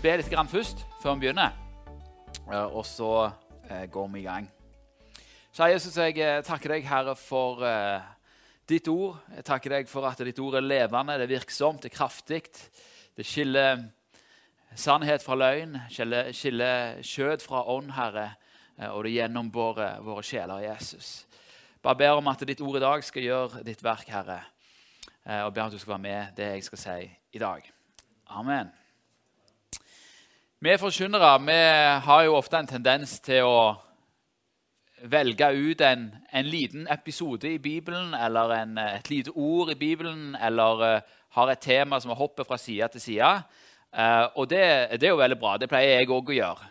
be litt grann først, før vi begynner. Eh, Og så eh, går vi i gang. Kjære Jesus, jeg eh, takker deg, Herre, for ditt ord. Jeg takker deg for at ditt ord er levende, det er virksomt, det er kraftig. Det skiller sannhet fra løgn, skiller, skiller kjød fra ånd, Herre. Og det gjennombårer våre sjeler, Jesus. Bare ber om at ditt ord i dag skal gjøre ditt verk, Herre. Og ber om at du skal være med det jeg skal si i dag. Amen. Vi forkynnere vi har jo ofte en tendens til å velge ut en, en liten episode i Bibelen eller en, et lite ord i Bibelen eller uh, har et tema som hopper fra side til side. Uh, og det, det er jo veldig bra. Det pleier jeg òg å gjøre.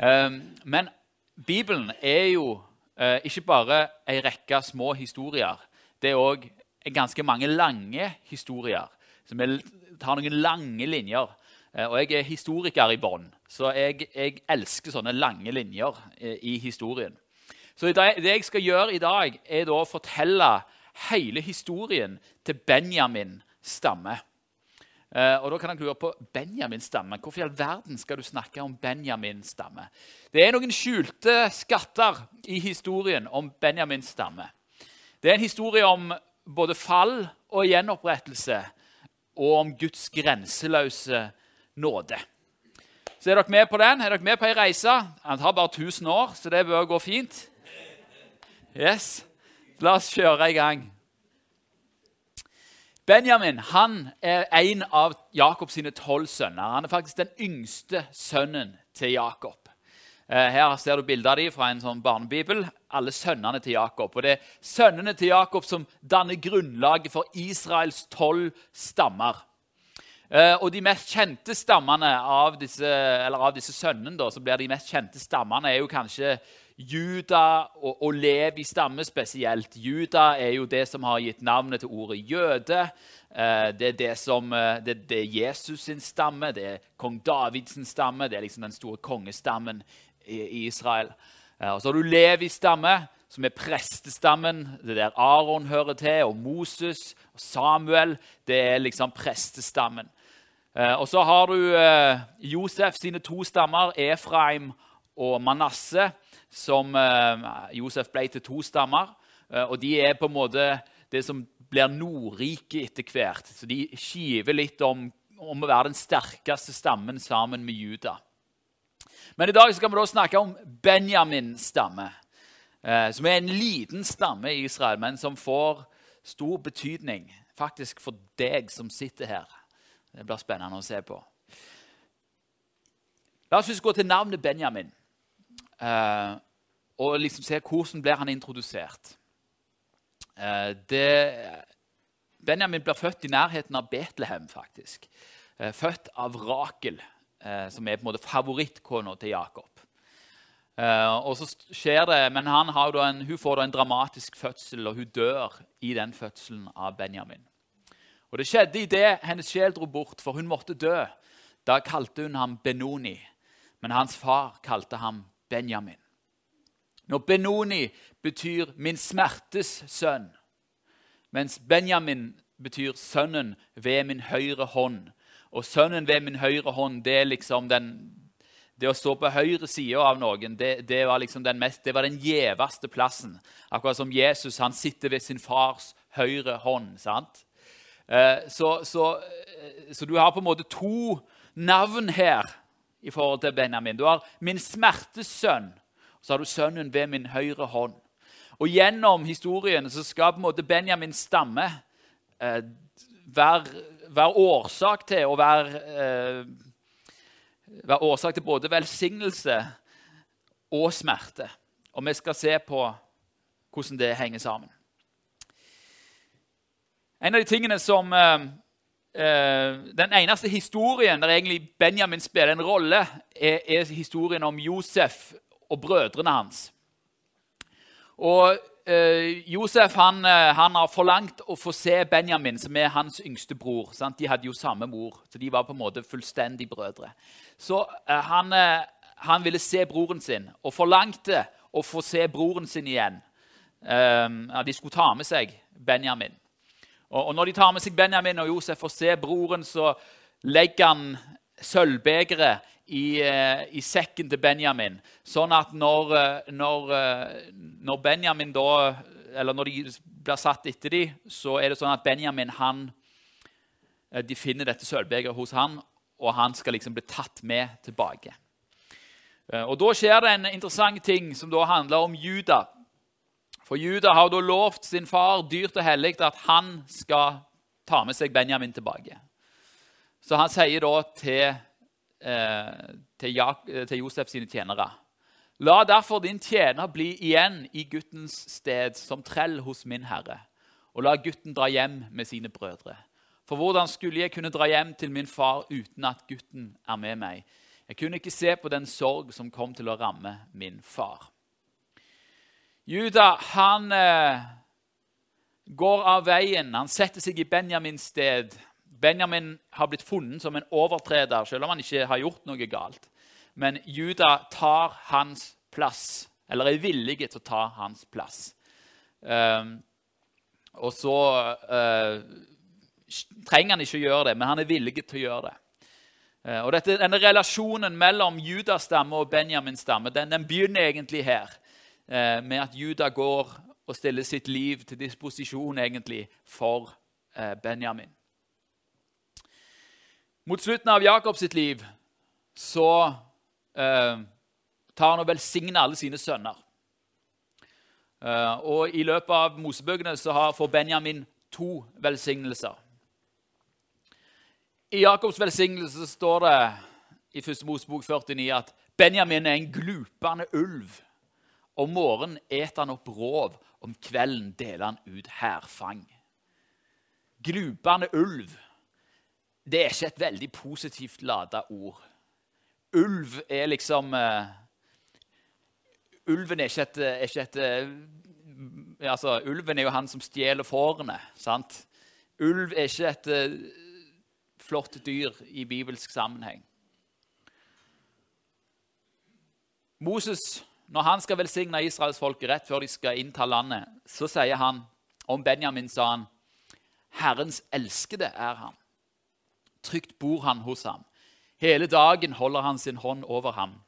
Um, men Bibelen er jo uh, ikke bare ei rekke små historier. Det er òg ganske mange lange historier. Så vi tar noen lange linjer. Eh, Og jeg er historiker i bånn, så jeg, jeg elsker sånne lange linjer eh, i historien. Så det jeg skal gjøre i dag, er da å fortelle hele historien til Benjamin stamme. Eh, og da kan jeg lure på Benjamin stamme. Hvorfor i all verden skal du snakke om Benjamin stamme? Det er noen skjulte skatter i historien om Benjamin stamme. Det er en historie om både fall og gjenopprettelse, og om Guds grenseløse nåde. Så er dere med på den? Er dere med på ei reise? Den tar bare 1000 år, så det bør gå fint. Yes. La oss kjøre i gang. Benjamin han er en av Jakobs tolv sønner. Han er faktisk den yngste sønnen til Jakob. Eh, Her ser du bilder av dem fra en sånn barnebibel. Alle sønnene til Jakob. Og Det er sønnene til Jakob som danner grunnlaget for Israels tolv stammer. Eh, og De mest kjente stammene av disse, eller av disse sønnene da, så blir de mest kjente stammene er jo kanskje Juda og, og Levi stamme spesielt. Juda er jo det som har gitt navnet til ordet jøde. Eh, det er det som, eh, det, det er Jesus sin stamme, det er kong Davids stamme. Det er liksom den store kongestammen i, i Israel. Og så har du Levi stamme, som er prestestammen. Det er der Aron hører til, og Moses og Samuel. Det er liksom prestestammen. Eh, og så har du eh, Josef sine to stammer, Efraim og Manasseh, som eh, Josef ble til to stammer. Og de er på en måte det som blir Nordriket etter hvert. Så de skiver litt om, om å være den sterkeste stammen sammen med Juda. Men i dag skal vi da snakke om Benjamins stamme, som er en liten stamme i Israel, men som får stor betydning faktisk for deg som sitter her. Det blir spennende å se på. La oss gå til navnet Benjamin eh, og liksom se hvordan blir han introdusert. Eh, det, Benjamin blir født i nærheten av Betlehem, faktisk. Eh, født av Rakel, som er på en måte favorittkona til Jakob. Og så skjer det, Men en, hun får da en dramatisk fødsel, og hun dør i den fødselen av Benjamin. Og Det skjedde idet hennes sjel dro bort, for hun måtte dø. Da kalte hun ham Benoni, men hans far kalte ham Benjamin. Når Benoni betyr 'min smertes sønn', mens Benjamin betyr 'sønnen ved min høyre hånd'. Og sønnen ved min høyre hånd, det er liksom den det å stå på høyre side av noen, det, det var liksom den, mest, det var den gjeveste plassen. Akkurat som Jesus han sitter ved sin fars høyre hånd. sant? Eh, så, så, eh, så du har på en måte to navn her i forhold til Benjamin. Du har min smertesønn', og så har du sønnen ved min høyre hånd. Og Gjennom historien så skal på en måte Benjamins stamme eh, være, være årsak til å være eh, være årsak til både velsignelse og smerte. Og vi skal se på hvordan det henger sammen. En av de tingene som eh, eh, Den eneste historien der egentlig Benjamin spiller en rolle, er, er historien om Josef og brødrene hans. Og eh, Josef han, eh, han har forlangt å få se Benjamin, som er hans yngste bror. Sant? De hadde jo samme mor, så de var på en måte fullstendig brødre. Så eh, han, eh, han ville se broren sin og forlangte å få se broren sin igjen. De skulle ta med seg Benjamin. Og, og Når de tar med seg Benjamin og Josef og ser broren, så legger han sølvbegeret i, eh, i, sekken til Benjamin. Sånn at når, eh, når, eh, når, Benjamin da Eller når de blir satt etter dem, så er det sånn at Benjamin han, de finner dette sølvbegeret hos han, og han skal liksom bli tatt med tilbake. Og Da skjer det en interessant ting som da handler om Juda. For Juda har da lovt sin far dyrt og hellig at han skal ta med seg Benjamin tilbake. Så han sier da til, eh, til, Jak til Josef sine tjenere La derfor din tjener bli igjen i guttens sted som trell hos min herre, og la gutten dra hjem med sine brødre. For hvordan skulle jeg kunne dra hjem til min far uten at gutten er med meg? Jeg kunne ikke se på den sorg som kom til å ramme min far. Juda han eh, går av veien. Han setter seg i Benjamins sted. Benjamin har blitt funnet som en overtreder, selv om han ikke har gjort noe galt. Men Juda tar hans plass, eller er villig til å ta hans plass. Um, og så uh, trenger han ikke å gjøre det, men han er villig til å gjøre det. Uh, og dette, denne Relasjonen mellom Judas stamme og Benjamins stamme den, den begynner egentlig her, uh, med at Juda går og stiller sitt liv til disposisjon egentlig for Benjamin. Mot slutten av Jakobs liv så eh, tar han og velsigner alle sine sønner. Eh, og I løpet av Mosebøkene så får Benjamin to velsignelser. I Jakobs velsignelse står det i 1. Mosebok 49 at Benjamin er en glupende ulv. Om morgenen eter han opp rov, om kvelden deler han ut hærfang. Glupende ulv det er ikke et veldig positivt lada ord. Ulv er liksom uh, Ulven er ikke et, er ikke et uh, altså, Ulven er jo han som stjeler fårene. sant? Ulv er ikke et uh, flott dyr i bibelsk sammenheng. Moses, når han skal velsigne israelsfolket rett før de skal innta landet, så sier han om Benjamin sa han, 'Herrens elskede er han'. Trygt bor han hos ham. Hele dagen holder han sin hånd over ham.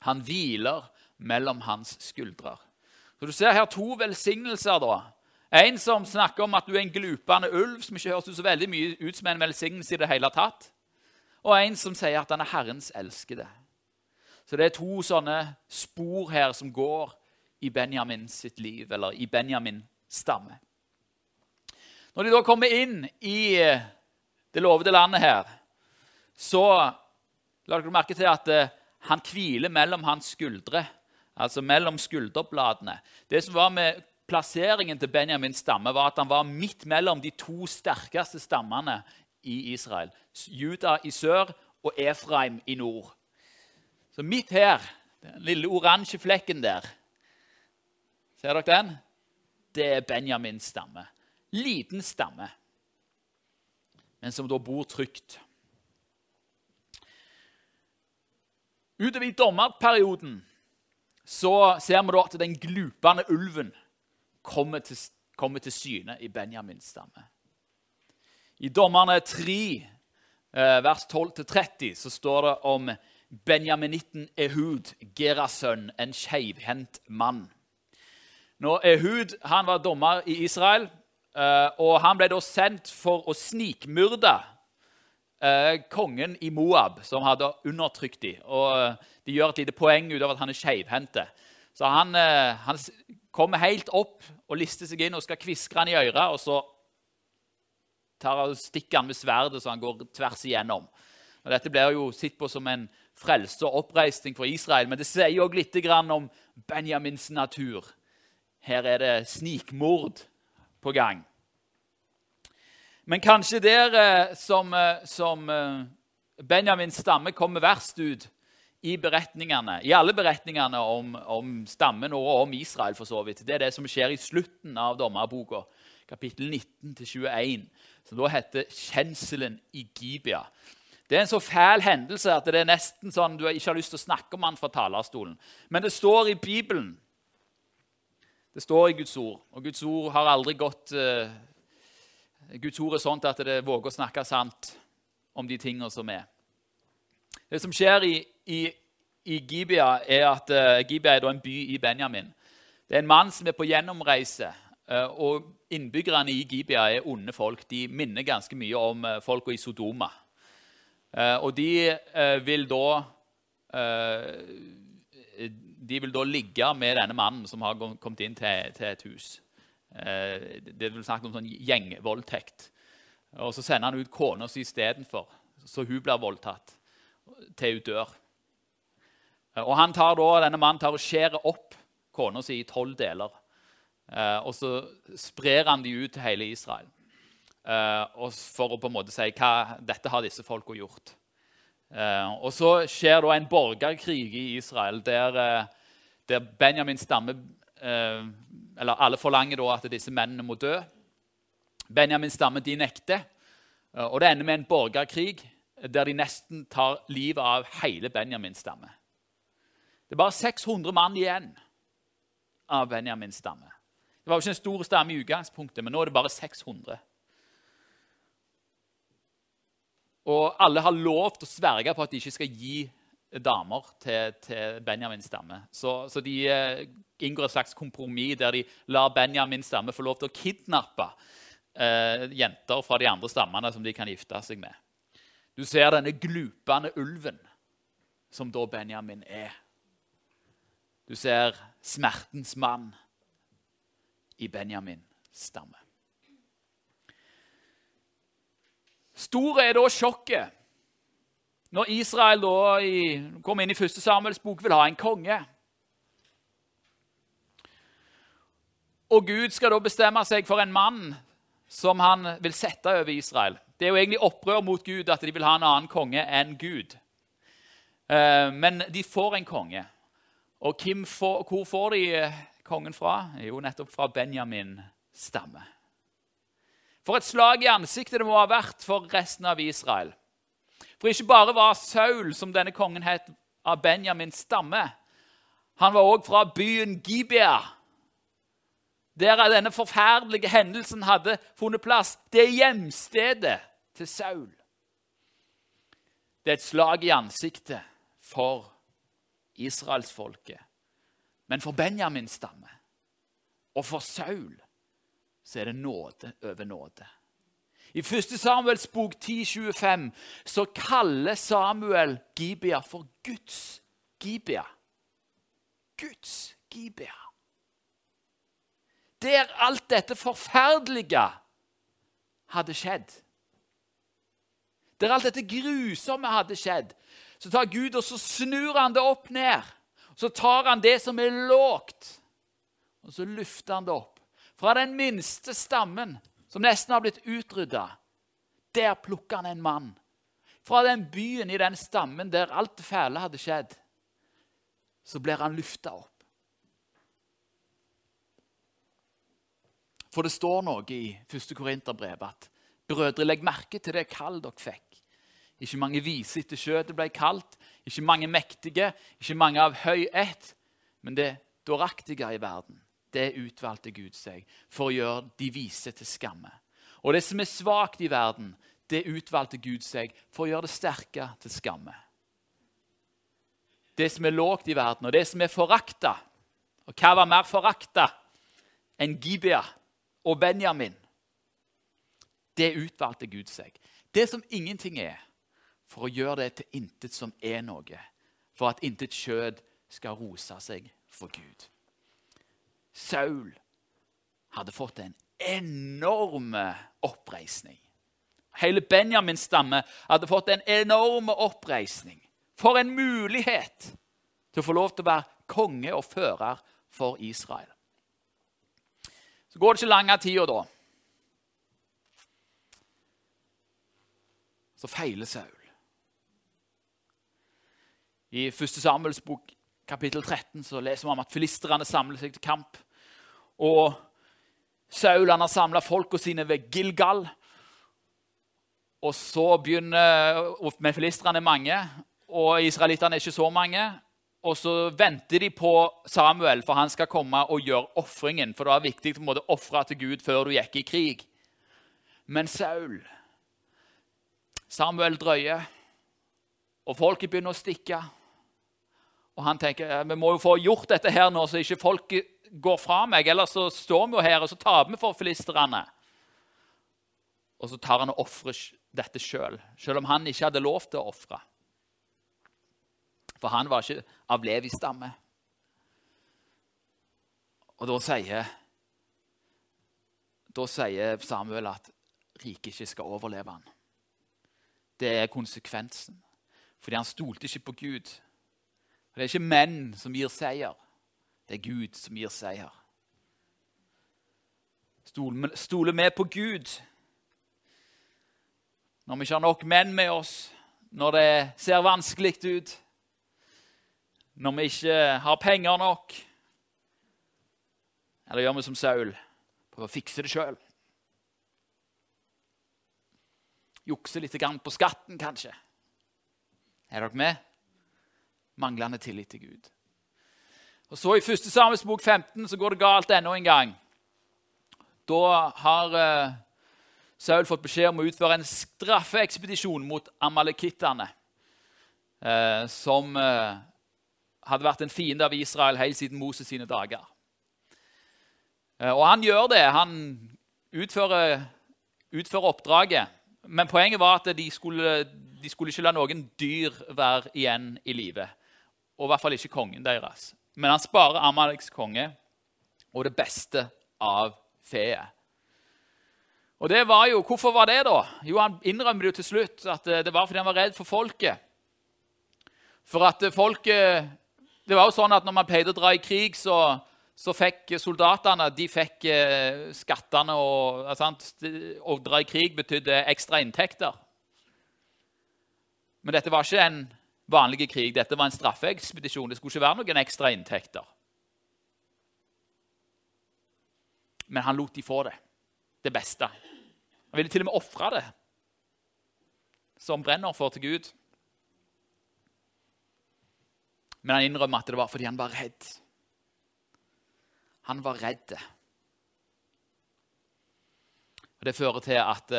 Han hviler mellom hans skuldrer. Så Du ser her to velsignelser. da. En som snakker om at du er en glupende ulv, som ikke høres så veldig mye ut som en velsignelse i det hele tatt. Og en som sier at han er Herrens elskede. Så det er to sånne spor her som går i Benjamin sitt liv, eller i Benjamin stamme. Når de da kommer inn i det lovede landet her, så la dere merke til at eh, han hviler mellom hans skuldre, altså mellom skulderbladene. Det som var med plasseringen til Benjamins stamme, var at han var midt mellom de to sterkeste stammene i Israel. Juda i sør og Efraim i nord. Så midt her, den lille oransje flekken der Ser dere den? Det er Benjamins stamme. Liten stamme men som da bor trygt. Utover i dommerperioden så ser vi da at den glupende ulven kommer til, kommer til syne i Benjamins stamme. I Dommerne 3, eh, vers 12-30, så står det om benjaminitten Ehud, Geras sønn, en skeivhendt mann. Når Ehud han var dommer i Israel, Uh, og Han ble da sendt for å snikmyrde uh, kongen i Moab, som hadde undertrykt dem. Og uh, De gjør et lite poeng ut av at han er skeivhendte. Så han, han, kommer helt opp og lister seg inn og skal kviskre han i øret. Og så tar han, stikker han med sverdet så han går tvers igjennom. Og Dette blir jo sett på som en frelse og oppreisning for Israel, men det sier òg litt om Benjamins natur. Her er det snikmord på gang. Men kanskje der eh, som, eh, som eh, Benjamins stamme kommer verst ut i beretningene, i alle beretningene om, om, stammen og om Israel. for så vidt. Det er det som skjer i slutten av dommerboka, kapittel 19-21, som da heter 'Kjenselen i Gibia'. Det er en så fæl hendelse at det er nesten sånn du ikke har lyst til å snakke om han fra talerstolen. Men det står i Bibelen. Det står i Guds ord, og Guds ord har aldri gått uh, Guds ord er sånn at det våger å snakke sant om de tingene som er. Det som skjer i, i, i Gibea, er at uh, Gibea er en by i Benjamin. Det er en mann som er på gjennomreise. Uh, og Innbyggerne i Gibea er onde folk. De minner ganske mye om uh, folka i Sodoma. Og de vil da de vil da ligge med denne mannen som har kommet inn til, et hus. det vil snakke om sånn gjengvoldtekt. Og Så sender han ut kona si istedenfor, så hun blir voldtatt til hun dør. Og han tar da, Denne mannen tar og skjærer opp kona si i tolv deler. Eh, og så sprer han de ut til hele Israel eh, for å på en måte si hva dette har disse folka gjort. Eh, og så skjer da en borgerkrig i Israel der, eh, der Benjamin stamme eh, Eller alle forlanger da at disse mennene må dø. Benjamin stamme de nekter. Eh, og det ender med en borgerkrig der de nesten tar livet av hele Benjamins stamme. Det er bare 600 mann igjen av Benjamins stamme. Det var jo ikke en stor stamme i utgangspunktet, men nå er det bare 600. Og alle har lov til å sverge på at de ikke skal gi damer til, til Benjamins stamme. Så, så de eh, inngår et slags kompromiss der de lar Benjamins stamme få lov til å kidnappe eh, jenter fra de andre stammene som de kan gifte seg med. Du ser denne glupende ulven som da Benjamin er. Du ser smertens mann i Benjamins stamme. Store er da sjokket når Israel da i, kommer inn i første Samuels bok, vil ha en konge. Og Gud skal da bestemme seg for en mann som han vil sette over Israel. Det er jo egentlig opprør mot Gud at de vil ha en annen konge enn Gud. Eh, men de får en konge. Og får, hvor får de eh, kongen fra? Jo, nettopp fra Benjamin stamme. For et slag i ansiktet det må ha vært for resten av Israel. For ikke bare var Saul, som denne kongen het, av Benjamins stamme. Han var òg fra byen Gibea, der denne forferdelige hendelsen hadde funnet plass. Det er hjemstedet til Saul. Det er et slag i ansiktet for israelsfolket. Men for Benjamins stamme og for Saul så er det nåde over nåde. I 1. Samuels bok 10,25 så kaller Samuel Gibea for Guds Gibea. Guds Gibea. Der alt dette forferdelige hadde skjedd. Der alt dette grusomme hadde skjedd, så tar Gud og så snur han det opp ned. Så tar han det som er lågt, og så løfter han det opp. Fra den minste stammen, som nesten har blitt utrydda, der plukker han en mann. Fra den byen i den stammen der alt det fæle hadde skjedd, så blir han løfta opp. For det står noe i 1. Korinterbrev at brødre, legg merke til det kall dere fikk. Ikke mange vise etter skjøtet ble kalt, ikke mange mektige, ikke mange av høy ett, men det dåraktige i verden. Det utvalgte Gud seg for å gjøre de vise til skamme. Og det som er svakt i verden, det utvalgte Gud seg for å gjøre det sterke til skamme. Det som er lågt i verden, og det som er forakta Og hva var mer forakta enn Gibea? og Benjamin. Det utvalgte Gud seg. Det som ingenting er, for å gjøre det til intet som er noe. For at intet kjød skal rose seg for Gud. Saul hadde fått en enorm oppreisning. Hele Benjamins stamme hadde fått en enorm oppreisning. For en mulighet til å få lov til å være konge og fører for Israel. Så går det ikke lang tid tida da. Så feiler Saul. I 1. Samuels bok kapittel 13 så leser vi om at filisterne samler seg til kamp. Og Saul han har samla folka sine ved Gilgal. Og så begynner, Men filistrene er mange, og israelittene er ikke så mange og så venter de på Samuel, for han skal komme og gjøre ofringen. For det var viktig å ofre til Gud før du gikk i krig. Men Saul Samuel drøyer. Og folket begynner å stikke. Og han tenker vi må jo få gjort dette her nå, så ikke folket går fra meg. Ellers så står vi jo her, og så taper vi for filisterne. Og så tar han og ofrer dette sjøl, selv, selv om han ikke hadde lov til å ofre. For han var ikke av Levis stamme. Og da sier, da sier Samuel at riket ikke skal overleve han. Det er konsekvensen. Fordi han stolte ikke på Gud. Og Det er ikke menn som gir seier. Det er Gud som gir seier. Stoler vi på Gud når vi ikke har nok menn med oss, når det ser vanskelig ut, når vi ikke har penger nok? Eller gjør vi som Saul, prøver å fikse det sjøl? Jukse litt på skatten, kanskje? Er dere med? Manglende tillit til Gud. Og så I 1. Samuels bok 15 så går det galt enda en gang. Da har uh, Saul fått beskjed om å utføre en straffeekspedisjon mot amalekittene, uh, som uh, hadde vært en fiende av Israel helt siden Moses sine dager. og han gjør det. Han utfører, utfører oppdraget. Men poenget var at de skulle, de skulle ikke la noen dyr være igjen i live. Og i hvert fall ikke kongen deres. Men han sparer Amaleks konge og det beste av feet. Og det var jo, Hvorfor var det, da? Jo, Han innrømmer jo til slutt at det var fordi han var redd for folket. For at folket Det var jo sånn at når man pleide å dra i krig, så så fikk soldatene de fikk eh, skattene. Og, å dra i krig betydde ekstra inntekter. Men dette var ikke en vanlig krig. Dette var en straffeekspedisjon. Det skulle ikke være noen ekstra inntekter. Men han lot de få det. Det beste. Han ville til og med ofre det som brennoffer til Gud. Men han innrømmer at det var fordi han var redd. Han var redd. Og Det fører til at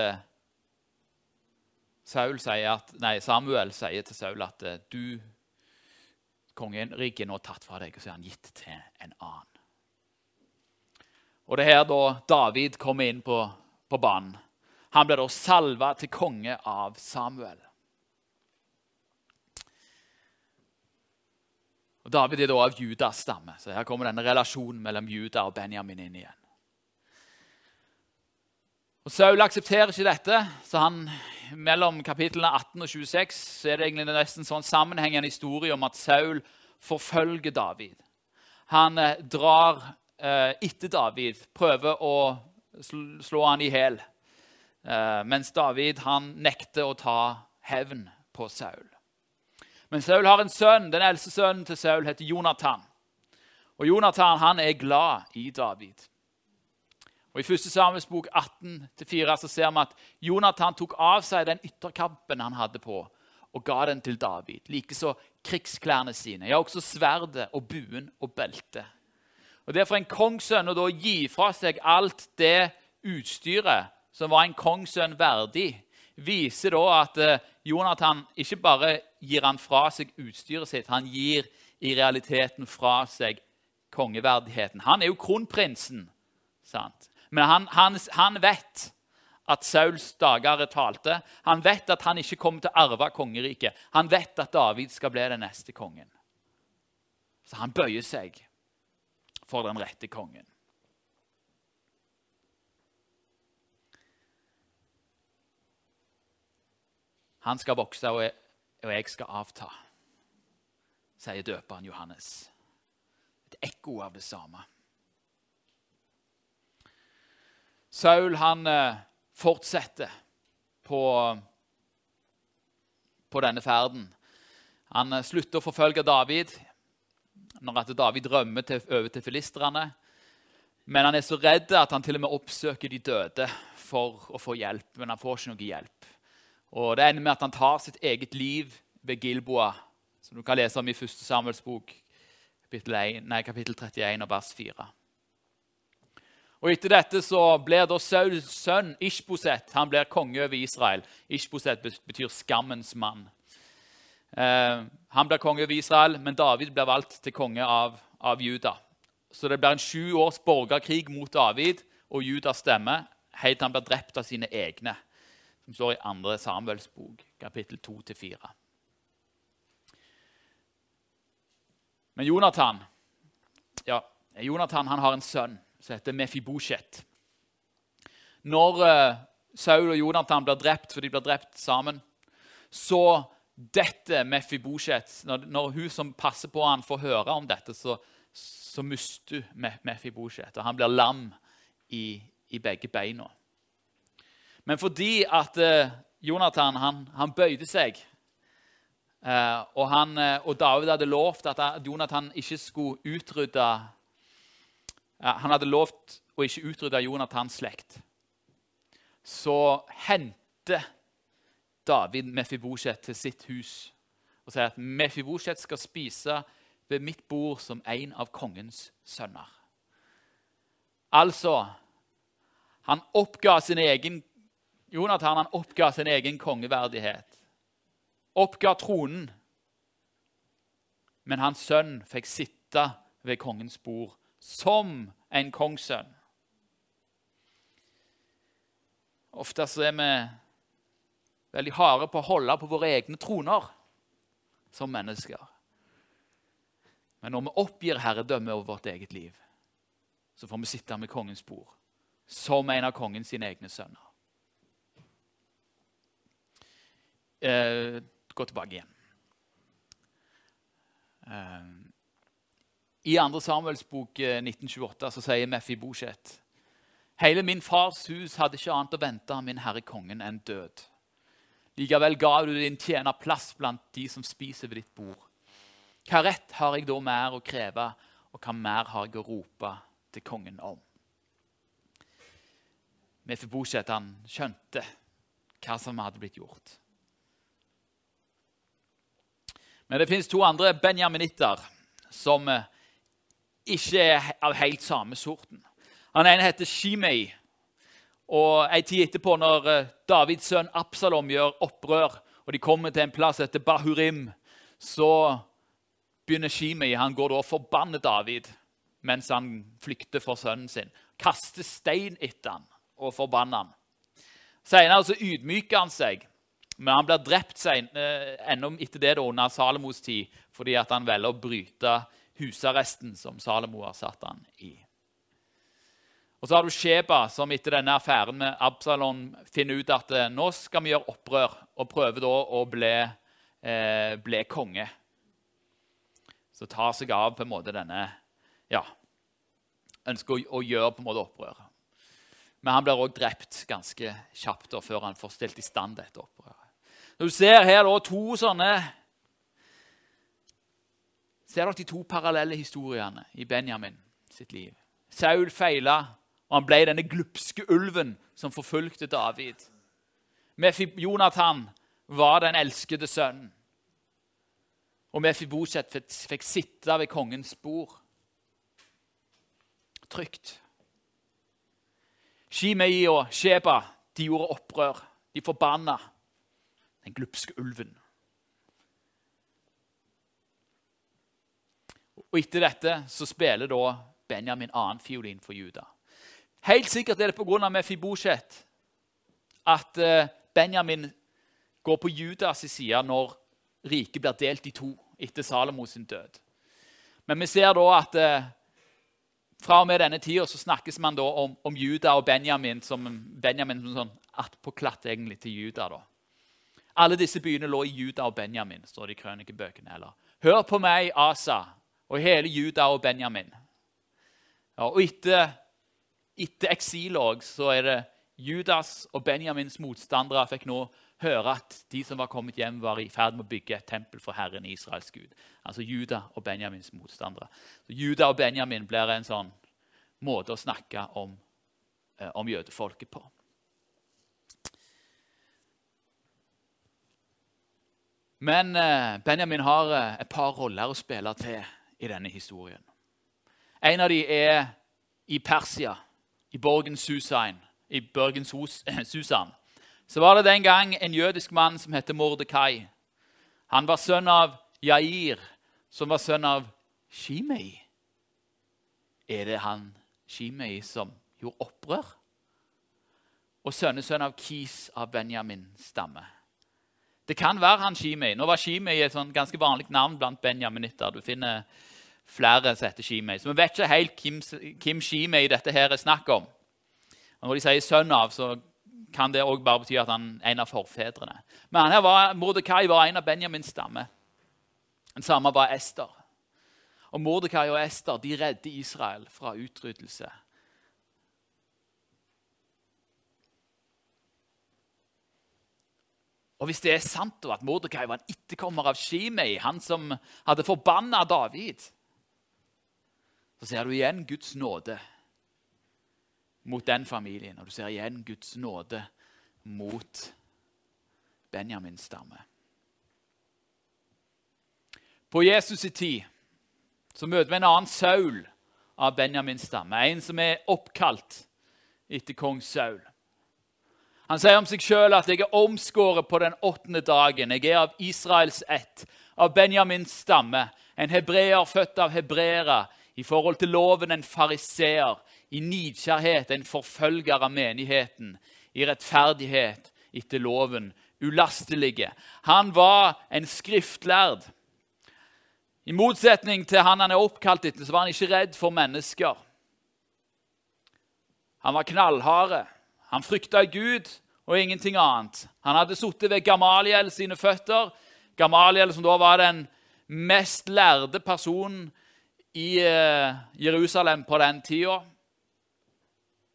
eh, at, nei, Samuel sier til Saul at eh, du, kongeriket er nå tatt fra deg, og så er han gitt til en annen. Og Det er her da David kommer inn på, på banen. Han blir da salva til konge av Samuel. Og David er da av Judas stamme, så her kommer denne relasjonen mellom Juda og Benjamin inn igjen. Og Saul aksepterer ikke dette, så han, mellom kapitlene 18 og 26 så er det egentlig nesten sånn sammenhengende historie om at Saul forfølger David. Han eh, drar eh, etter David, prøver å slå han i hjel. Eh, mens David han nekter å ta hevn på Saul. Men Saul har en sønn. Den eldste sønnen til Saul heter Jonathan. Og Jonathan han er glad i David. Og I 1. Samuels bok 18-4 så ser vi at Jonathan tok av seg den ytterkampen han hadde på, og ga den til David. Likeså krigsklærne sine, ja, også sverdet og buen og beltet. Og Det er for en kongssønn å da gi fra seg alt det utstyret som var en kongssønn verdig, viser da at eh, Jonathan ikke bare gir han fra seg utstyret sitt, han gir i realiteten fra seg kongeverdigheten. Han er jo kronprinsen, sant? Men han, han, han vet at Sauls dager er talte. Han vet at han ikke kommer til å arve kongeriket. Han vet at David skal bli den neste kongen. Så han bøyer seg for den rette kongen. Han skal vokse, og jeg, og jeg skal avta, sier døperen Johannes. Et ekko av det samme. Saul han eh, fortsetter på, på denne ferden. Han eh, slutter å forfølge David når at David rømmer til, over til filistrene. Men han er så redd at han til og med oppsøker de døde for å få hjelp. Men han får ikke noe hjelp. Og Det ender med at han tar sitt eget liv ved Gilboa, som du kan lese om i 1. Samuels bok, kapittel, 1, nei, kapittel 31 og vers 4. Og Etter dette så blir da Sauls sønn Ishboset han blir konge over Israel. Ishboset betyr skammens mann. Eh, han blir konge over Israel, men David blir valgt til konge av, av Juda. Så det blir en sju års borgerkrig mot David og Judas stemme helt til han blir drept av sine egne, som står i 2. Samuels bok, kapittel 2-4. Men Jonathan ja, Jonathan han har en sønn som heter Mefibosjet. Når uh, Saul og Jonathan blir drept, for de blir drept sammen, så dette Mefibosjet når, når hun som passer på han får høre om dette, så, så mister hun Mefibosjet, og han blir lam i, i begge beina. Men fordi at uh, Jonathan han, han, bøyde seg, uh, og, han, uh, og, David hadde lovt at Jonathan ikke skulle utrydde Han hadde lovt å ikke utrydde Jonathans slekt. Så henter David Mefibosjet til sitt hus og sier at Mefibosjet skal spise ved mitt bord som en av kongens sønner. Altså Han oppga sin egen Jonathan han oppga sin egen kongeverdighet. Oppga tronen. Men hans sønn fikk sitte ved kongens bord som en kongssønn. Ofte så er vi veldig harde på å holde på våre egne troner som mennesker. Men når vi oppgir herredømme over vårt eget liv, så får vi sitte med kongens bord som en av kongens egne sønner. eh, gå tilbake igjen. Eh, I 2. Samuels bok 1928 eh, så sier Meffi Bosjet Hele min fars hus hadde ikke annet å vente av min herre kongen enn død. Likevel ga du din tjener plass blant de som spiser ved ditt bord. Hva rett har jeg da mer å kreve, og hva mer har jeg å rope til kongen om? Mefibosjet skjønte hva som hadde blitt gjort. Men det fins to andre benjaminitter som eh, ikke er av helt samme sorten. Han ene heter Shimei. Og En tid etterpå, når eh, Davids sønn Absalom gjør opprør, og de kommer til en plass etter Bahurim, så begynner Shimei Han går da og forbanner David mens han flykter for sønnen sin. Kaster stein etter han og forbanner han. Senere så ydmyker han seg men han blir drept sen, eh, etter det da, under Salomos tid fordi han velger å bryte husarresten som Salomo har satt han i. Og Så har du Sheba, som etter denne affæren med Absalon finner ut at eh, nå skal vi gjøre opprør, og prøver da å bli, eh, bli konge. Så tar seg av på en måte denne ja, Ønsker å, å gjøre på en måte opprør. Men han blir òg drept ganske kjapt da, før han får stilt i stand dette opprøret. Du ser her da to sånne Ser dere de to parallelle historiene i Benjamin sitt liv? Saul feila, og han ble denne glupske ulven som forfulgte David. Jonathan var den elskede sønnen. Og Mefiboset fikk sitte ved kongens bord. Trygt. Shimei og Sheba de gjorde opprør. De forbanna den glupske ulven. Og Etter dette så spiller da Benjamin annen fiolin for Juda. Helt sikkert er det pga. Mefibosjet at eh, Benjamin går på Judas side når riket blir delt i to etter Salomos død. Men vi ser da at eh, fra og med denne tida så snakkes man da om, om Juda og Benjamin som Benjamin som sånn attpåklatt egentlig til Juda. da. Alle disse byene lå i Juda og Benjamin. står det i krønikebøkene. Hør på meg, Asa, og hele Juda og Benjamin. Ja, og etter, etter eksilet så er det Judas og Benjamins motstandere fikk nå høre at de som var kommet hjem, var i ferd med å bygge et tempel for Herren Israels Gud. Altså Juda og Benjamins motstandere. Så Juda og Benjamin blir en sånn måte å snakke om, eh, om jødefolket på. Men eh, Benjamin har eh, et par roller å spille til i denne historien. En av dem er i Persia, i borgen Susan. I borgen Susan. Så var det den gang en jødisk mann som het Mordekai. Han var sønn av Jair, som var sønn av Shimei. Er det han Shimei som gjorde opprør? Og sønnesønn av Kis av Benjamin stamme. Det kan være han Shimei. Nå var Shimei et sånn ganske vanlig navn blant benjaminitter. Du finner flere som heter Shimei. Så vi vet ikke helt hvem, hvem Shimei dette her er snakk om. Og når de sier 'sønn av', så kan det òg bare bety at han er en av forfedrene. Men her var, Mordekai var en av Benjamins stamme. Den samme var Ester. Og Mordekai og Ester de redder Israel fra utryddelse. Og Hvis det er sant at Mordekai var en etterkommer av Shimei, han som hadde forbanna David, så ser du igjen Guds nåde mot den familien. Og du ser igjen Guds nåde mot Benjamins stamme. På Jesus' i tid så møter vi en annen Saul av Benjamins stamme. En som er oppkalt etter kong Saul. Han sier om seg sjøl at 'jeg er omskåret på den åttende dagen'. 'Jeg er av Israels ett, av Benjamins stamme', en hebreer født av hebreere, i forhold til loven en fariseer, i nidkjærhet en forfølger av menigheten, i rettferdighet etter loven, ulastelige. Han var en skriftlærd. I motsetning til han han er oppkalt etter, så var han ikke redd for mennesker. Han var knallharde. Han frykta Gud og ingenting annet. Han hadde sittet ved Gamaliel sine føtter. Gamaliel, som da var den mest lærde personen i eh, Jerusalem på den tida,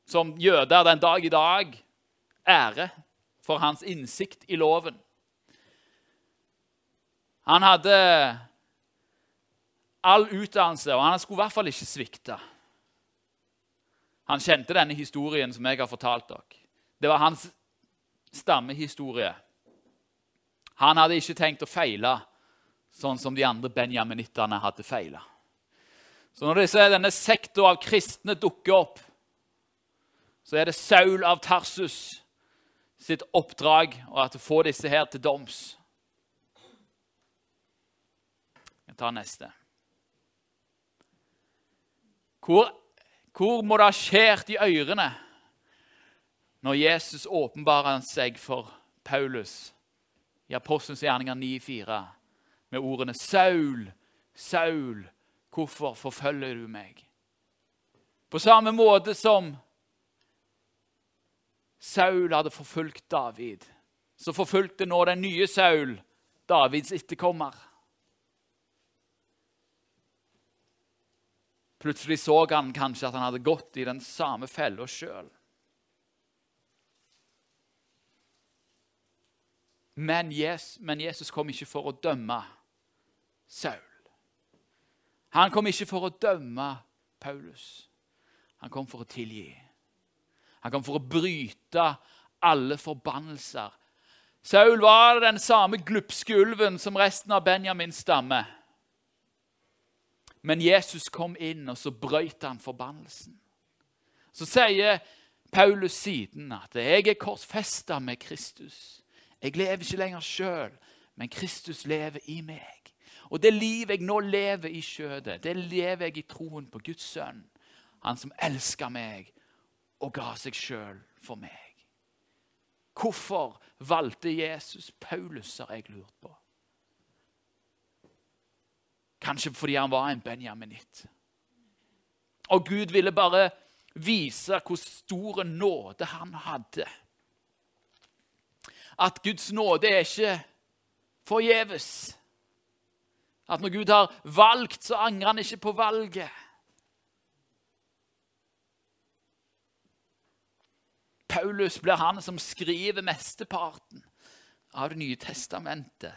som jøder den dag i dag ære for hans innsikt i loven. Han hadde all utdannelse, og han skulle i hvert fall ikke svikte. Han kjente denne historien som jeg har fortalt dere. Det var hans stammehistorie. Han hadde ikke tenkt å feile sånn som de andre benjaminittene hadde feila. Så når disse, denne sekta av kristne dukker opp, så er det Saul av Tarsus sitt oppdrag å få disse her til doms. Jeg tar neste. Hvor, hvor må det ha skjært i ørene når Jesus åpenbarer seg for Paulus i Apostelens gjerninger 9,4 med ordene 'Saul, Saul', Hvorfor forfølger du meg? På samme måte som Saul hadde forfulgt David, så forfulgte nå den nye Saul Davids etterkommer. Plutselig så han kanskje at han hadde gått i den samme fella sjøl. Men, Jesus kom ikke for å dømme Saul. Han kom ikke for å dømme Paulus. Han kom for å tilgi. Han kom for å bryte alle forbannelser. Saul var den samme glupske ulven som resten av Benjamins stamme. Men Jesus kom inn, og så brøyt han forbannelsen. Så sier Paulus siden at 'jeg er korsfesta med Kristus'. Jeg lever ikke lenger sjøl, men Kristus lever i meg. Og det livet jeg nå lever i skjødet, det lever jeg i troen på Guds sønn. Han som elska meg og ga seg sjøl for meg. Hvorfor valgte Jesus Paulus, har jeg lurt på. Kanskje fordi han var en benjaminitt. Og Gud ville bare vise hvor stor nåde han hadde. At Guds nåde er ikke forgjeves. At når Gud har valgt, så angrer han ikke på valget. Paulus blir han som skriver mesteparten av Det nye testamentet.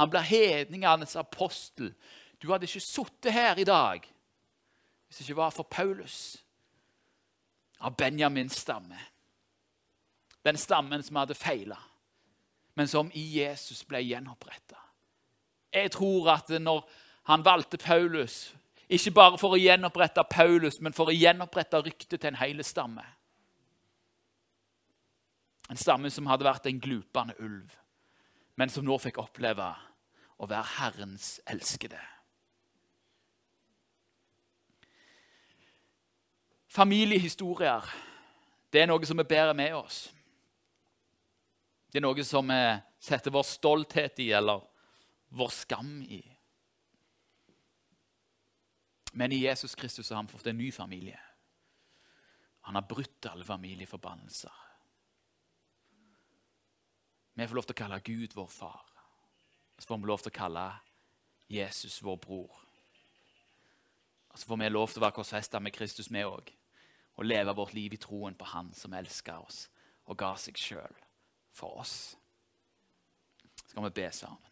Han blir hedningenes apostel. Du hadde ikke sittet her i dag hvis det ikke var for Paulus av Benjamins stamme. Den stammen som hadde feila, men som i Jesus ble gjenoppretta. Jeg tror at når han valgte Paulus, ikke bare for å gjenopprette Paulus, men for å gjenopprette ryktet til en hel stamme En stamme som hadde vært en glupende ulv. men som nå fikk oppleve å være Herrens elskede. Familiehistorier det er noe som vi bærer med oss. Det er noe som vi setter vår stolthet i, eller vår skam i. Men i Jesus Kristus har han fått en ny familie. Han har brutt alle familieforbannelser. Vi får lov til å kalle Gud vår far. Så får vi lov til å kalle Jesus vår bror. Og så får vi lov til å være korsfesta med Kristus, vi òg. Og leve vårt liv i troen på Han som elsker oss og ga seg sjøl for oss. Så skal vi be sammen.